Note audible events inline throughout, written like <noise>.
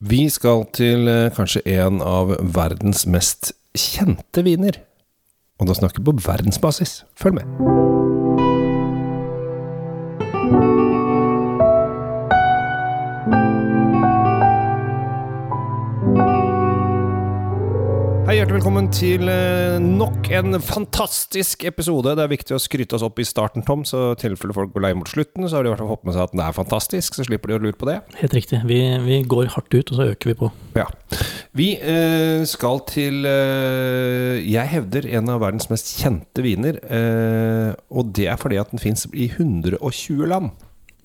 Vi skal til eh, kanskje en av verdens mest kjente viner. Og da snakker vi på verdensbasis. Følg med. Velkommen til eh, nok en fantastisk episode. Det er viktig å skryte oss opp i starten, Tom, så i tilfelle folk går lei mot slutten, så har de i hvert fall fått med seg at den er fantastisk, så slipper de å lure på det. Helt riktig. Vi, vi går hardt ut, og så øker vi på. Ja. Vi eh, skal til eh, Jeg hevder en av verdens mest kjente viner. Eh, og det er fordi at den fins i 120 land.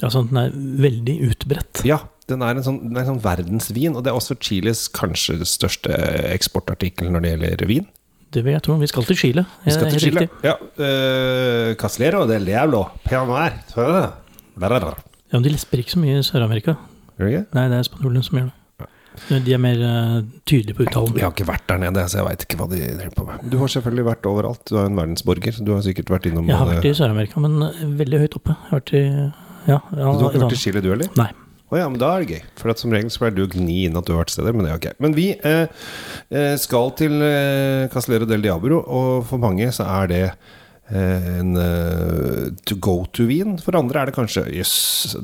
Altså, den er veldig utbredt. Ja, den er en sånn, den er en sånn verdensvin. Og det er også Chiles kanskje største eksportartikkel når det gjelder vin. Det vil jeg tro. Vi skal til Chile. Vi skal til Chile. riktig. Ja. Uh, Caslero del Diablo. Pianoer. Ja, men de lesper ikke så mye i Sør-Amerika. det ikke? Nei, det er spanjolene som gjør det. De er mer eh, tydelige på uttalen. Jeg har ikke vært der nede, så jeg veit ikke hva de driver på med. Du har selvfølgelig vært overalt. Du er en verdensborger. så Du har sikkert vært innom Jeg har vært i Sør-Amerika, men eh, veldig høyt oppe. Jeg har vært i ja, ja, Du har ikke vært i Chile, du heller? Nei. Å ja, men da er det gøy. For at som regel så pleier du å gni inn at du har vært steder, men det er ok. Men vi eh, eh, skal til eh, Castellero del Diabro, og for mange så er det eh, en eh, to go to-vin. For andre er det kanskje Jøss,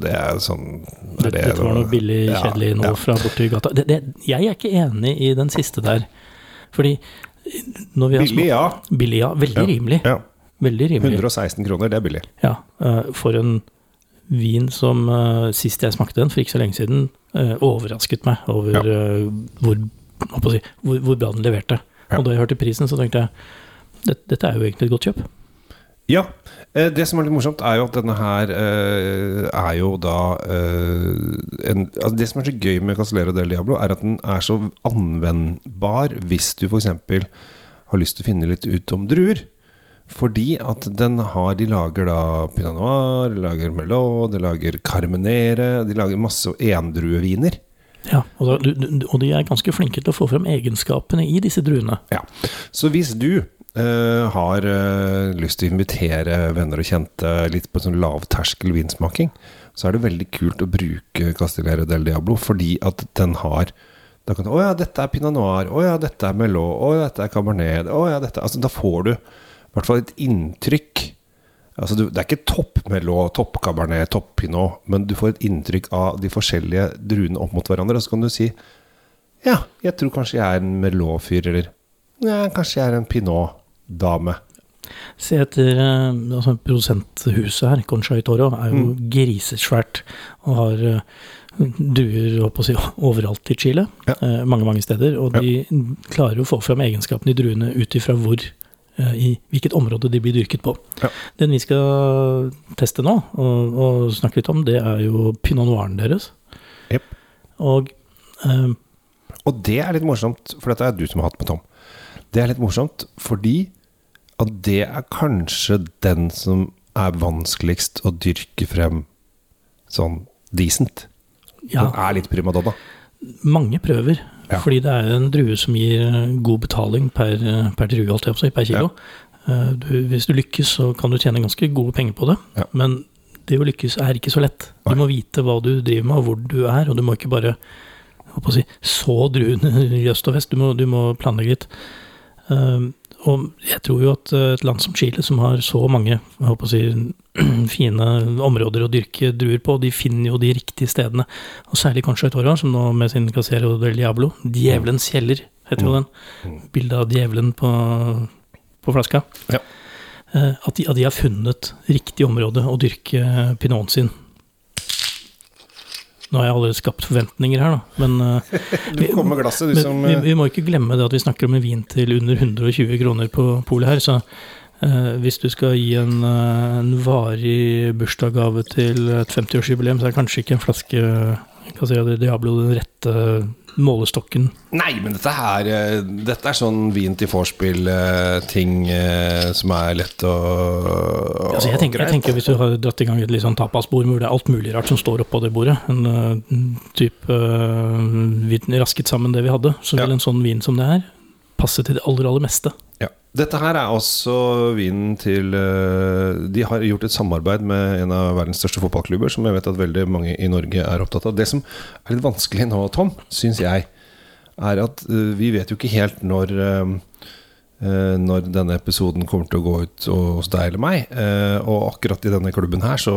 det er sånn er Dette, dette var noe billig, Ja, kjedelig nå ja. fra borti gata. Det, det, jeg er ikke enig i den siste der. Fordi når vi har Billig, ja. Billig, ja. Veldig Ja. rimelig. ja. Veldig rimelig. 116 kroner, det er billig. Ja, eh, for en vin som uh, sist jeg smakte den, for ikke så lenge siden, uh, overrasket meg over Ja. uh, hvor, si, hvor, hvor bra den leverte. Ja. Og da jeg hørte prisen, så tenkte jeg dette, dette er jo egentlig et godt kjøp. Ja. Det som er litt morsomt, er jo at denne her er jo da en, altså Det som er så gøy med Castellero del Diablo, er at den er så anvendbar hvis du f.eks. har lyst til å finne litt ut om druer. Fordi at den har De lager da pinot noir, de lager Melod de lager carmenere, de lager masse endrueviner. Ja, og, da, og de er ganske flinke til å få frem egenskapene i disse druene. Ja. Så hvis du Uh, har uh, lyst til å invitere venner og kjente litt på sånn lavterskel vinsmaking, så er det veldig kult å bruke Castillere del Diablo, fordi at den har da kan du, Å ja, dette er pinot noir. Å ja, dette er melot. Å ja, dette er cabernet. Å ja, dette Altså, da får du i hvert fall et inntrykk. Altså, du, det er ikke topp toppkabernet, topp cabernet, topp pinot, men du får et inntrykk av de forskjellige druene opp mot hverandre, og så kan du si ja, jeg tror kanskje jeg er en melot-fyr, eller ja, kanskje jeg er en pinot-dame. Se etter eh, altså Produsenthuset her, Concha y Toro, er jo grisesvært og har eh, duer å si, overalt i Chile. Ja. eh, mange, mange steder. Og de klarer å få fram egenskapene i druene ut ifra hvor i hvilket område de blir dyrket på. Ja. Den vi skal teste nå, og, og snakke litt om, det er jo pinot noiren deres. Yep. Og eh, Og det er litt morsomt, for dette er du som har hatt med Tom. Det er litt morsomt fordi at det er kanskje den som er vanskeligst å dyrke frem sånn decent. ja, Den er litt primadonna. mange prøver. Ja. Fordi det er en drue som gir eh, god betaling per, eh, per drue, holdt jeg på å si, per kilo. Ja. Du, hvis du lykkes, så kan du tjene ganske gode penger på det. Ja. Men det å lykkes er ikke så lett. Du Nei. må vite hva du driver med, og hvor du er, og du må ikke bare si, så druene i øst og vest. Du må, du må planlegge litt. Eh, og jeg tror jo at eh, et land som Chile, som har så mange jeg håper å si, <clears throat> fine områder å dyrke druer på, de finner jo de riktige stedene. Og særlig kanskje Toro, som nå med sin Casero del Diablo, Djevelens kjeller, heter jo den. Bildet av djevelen på, på flaska. Ja. Eh, At de, at de har funnet riktig område å dyrke pinoten sin. Nå har jeg allerede skapt forventninger her, da. Men, eh, <laughs> Du med glasset, men som vi, eh, vi må ikke glemme det at vi snakker om en vin til under 120 kroner på polet her. Så eh, hvis du skal gi en, eh, en varig bursdagsgave til et 50-årsjubileum, så er kanskje ikke en flaske Casera si, Diablo den rette målestokken. Nei, men dette her eh, Dette er sånn vin til vorspiel-ting som er lett å Altså, jeg, tenker, jeg tenker Hvis du har dratt i gang et litt sånn tapasbord hvor det er alt mulig rart som står oppå det bordet, en uh, type uh, vi rasket sammen det vi hadde, så Ja. vil en sånn vin som det her passe til det aller, aller meste. Ja. Dette her er altså vinen til eh, De har gjort et samarbeid med en av verdens største fotballklubber, som jeg vet at veldig mange i Norge er opptatt av. Det som er litt vanskelig nå, Tom, syns jeg, er at eh, vi vet jo ikke helt når eh, når denne episoden kommer til å gå ut hos deg eller meg. Og akkurat i denne klubben her så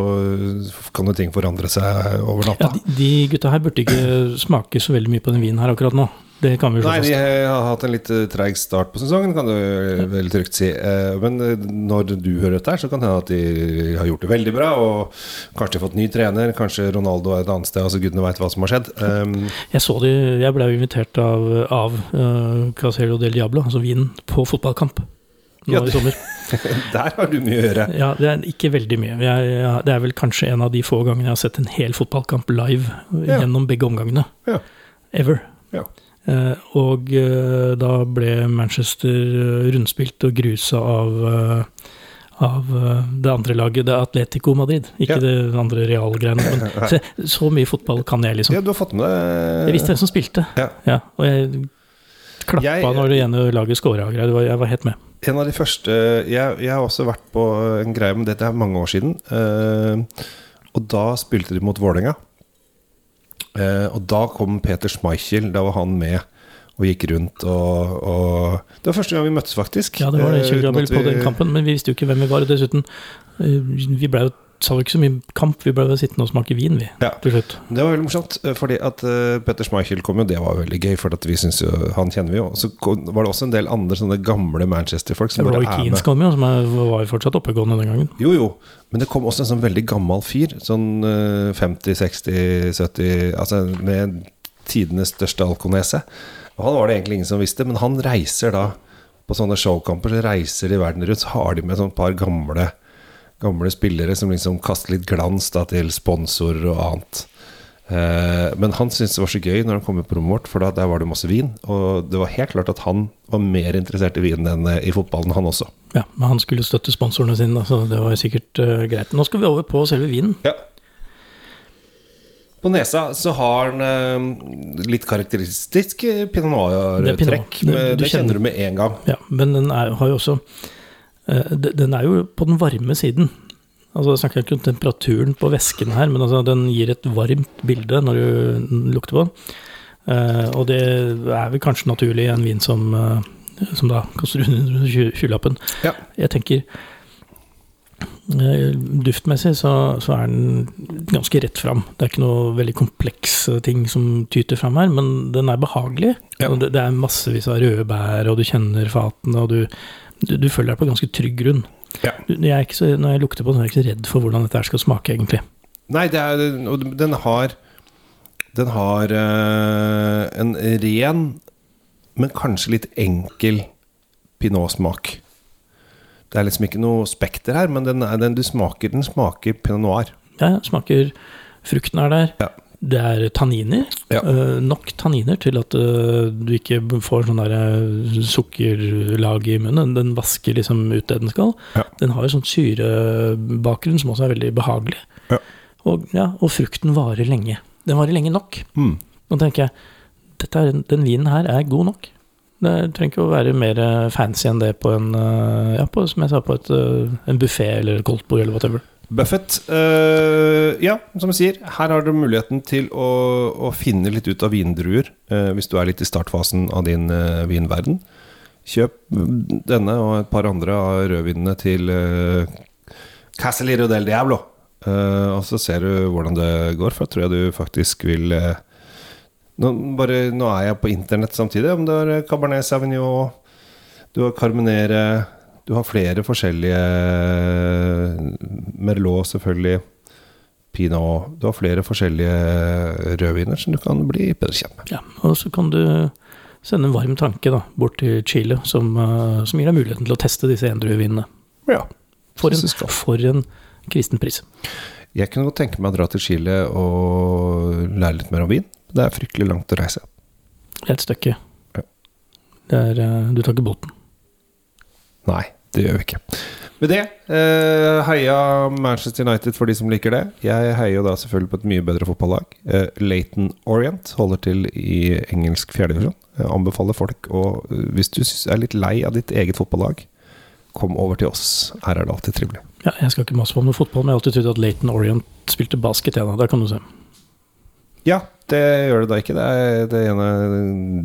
kan jo ting forandre seg over Ja, natta. de, de gutta her burde ikke smake så veldig mye på den vinen her akkurat nå. Det kan vi slå Nei, de fast. har hatt en litt eh, treig start på sesongen, kan du vel trygt si. Eh, Men eh, når du hører dette, så kan det hende at de har gjort det veldig bra. Og kanskje fått ny trener, kanskje Ronaldo er et annet sted. Altså Gudene veit hva som har skjedd. Jeg så de, jeg ble invitert av, av Casero del Diablo, altså vinen, på fotballkamp nå Ja, i sommer. <laughs> der har du mye å gjøre. Ja, det er ikke veldig mye. Jeg, jeg, det er vel kanskje en av de få gangene jeg har sett en hel fotballkamp live Ja. gjennom begge omgangene. Ja. Ever. Ja. Eh, og eh, da ble Manchester eh, rundspilt og grusa av av det andre laget, det Atletico Madrid, ikke Ja. det andre realgreiene. Men, <laughs> så, så mye fotball kan jeg, liksom. Ja, du har fått med deg Jeg visste hvem som spilte, Ja. og jeg klappa Jeg- når det ene laget scora Jeg var helt med. En av de første jeg, jeg har også vært på en greie med dette er mange år siden. eh, og da spilte de mot Vålerenga. Eh, og da kom Peter Schmeichel. Da var han med og gikk rundt og, og Det var første gang vi møttes, faktisk. Ja, det var det. Eh, Kjell uten Gabriel på den kampen, men vi visste jo ikke hvem vi var. Og dessuten, eh, vi ble jo sa det ikke så mye kamp, vi ble sittende og smake vin, vi, Ja. til slutt. Det var veldig morsomt, eh, fordi at uh, Peter Schmeichel kom jo, det var veldig gøy, for vi synes jo, han kjenner vi jo. Så kom, var det også en del andre sånne gamle Manchester-folk som bare er Keane med. kom jo, som er, var jo fortsatt oppegående den gangen. Jo, jo, men det kom også en sånn veldig gammel fyr, sånn uh, 50, 60, 70 Altså med tidenes største alkonese. Og han var det egentlig ingen som visste, men han reiser da på sånne showkamper, så reiser de verden rundt, så har de med sånn et par gamle Gamle spillere som liksom kaster litt glans da til sponsorer og annet. Eh, men han syntes det var så gøy når han kom på rommet vårt, for da, der var det masse vin. Og det var helt klart at han var mer interessert i vin enn eh, i fotballen, han også. Ja, men han skulle støtte sponsorene sine, så det var sikkert uh, greit. Nå skal vi over på selve vinen. Ja. På nesa så har den eh, litt karakteristisk pinot noir-trekk. Det- det, Det kjenner du med en gang. Ja, men den er, har jo også Den er jo på den varme siden. Altså, Jeg snakker ikke om temperaturen på væsken her, men altså, den gir et varmt bilde når du lukter på den. Eh, og det er vel kanskje naturlig i en vin som, eh, som da koster under tjue-lappen. Ja. Jeg tenker eh, Duftmessig så, så er den ganske rett fram. Det er ikke noe veldig komplekse ting som tyter fram her, men den er behagelig. Ja. Det, det er massevis av røde bær, og du kjenner fatene, og du, du, du føler deg på ganske trygg grunn. Ja. Jeg er ikke så, når jeg lukter på den, er jeg ikke så redd for hvordan dette her skal smake, egentlig. Nei, det er, den har Den har eh, en ren, men kanskje litt enkel pinot-smak. Det er liksom ikke noe spekter her, men den, den du smaker, den smaker pinot noir. Ja, smaker Frukten er der. Ja. Det er tanniner. Ja. eh, nok tanniner til at eh, du ikke får sånn der eh, sukkerlag i munnen. Den vasker liksom ut det den skal. Ja. Den har jo sånn syrebakgrunn som også er veldig behagelig. Ja. Og, ja, og frukten varer lenge. Den varer lenge nok. Mm. Nå tenker jeg er, den vinen her er god nok. Det trenger ikke å være mer fancy enn det på en Ja, på, som jeg sa, på et, en buffé eller koldtbord eller whatever. Buffett. Uh, ja, som jeg sier, her har du muligheten til å, å finne litt ut av vindruer uh, hvis du er litt i startfasen av din uh, vinverden. Kjøp denne og et par andre av rødvinene til uh, Caseliro del Diablo. Og så ser du hvordan det går, for da tror jeg du faktisk vil nå, bare, nå er jeg på internett samtidig. om du har Cabernet Sauvignon, du har Carmenere Du har flere forskjellige Merlot, selvfølgelig. Pinot. Du har flere forskjellige rødviner som du kan bli bedre kjent med. Ja, og så kan du sende en varm tanke da, bort til Chile, som, eh, som gir deg muligheten til å teste disse endruevinene. Ja. For, en- for en kristen pris. Jeg kunne godt tenke meg å dra til Chile og lære litt mer om vin. Det er fryktelig langt å reise. Det er et stykke. Ja. Er, eh, du tar ikke båten. Nei, det gjør vi ikke. Med det eh, heia Manchester United for de som liker det. Jeg heier jo da selvfølgelig på et mye bedre fotballag. Eh, Leighton Orient holder til i engelsk fjerdedivisjon. Jeg anbefaler folk å eh, Hvis du er litt lei av ditt eget fotballag, kom over til oss. Her er det alltid trivelig. Ja, jeg skal ikke mase på om noe fotball, men jeg har alltid trodd at Leighton Orient spilte basket. Ja. Der kan du se. Ja, det gjør det da ikke. Det er det ene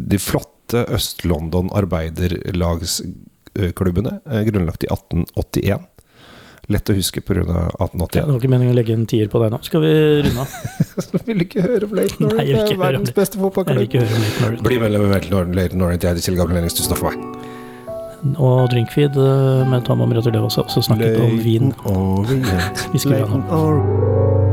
De flotte Øst-London arbeiderlagsklubbene, eh, grunnlagt i 1881. Lett å huske pga. Ja, 1881. det var ikke meningen å legge en tier på deg nå. Skal vi runde av? <laughs> Jeg vil ikke høre om Leighton Nei, jeg vil er verdens beste fotballklubb. om Leighton Orient. Bli medlem i Leighton Orient. Jeg heter Kjell Gabriel Ennings. Tusen takk for meg. Og Drinkfeed eh, med Tom og Miratur Levås så også snakket om vin. Orient. Vi skulle ha noe. Orient.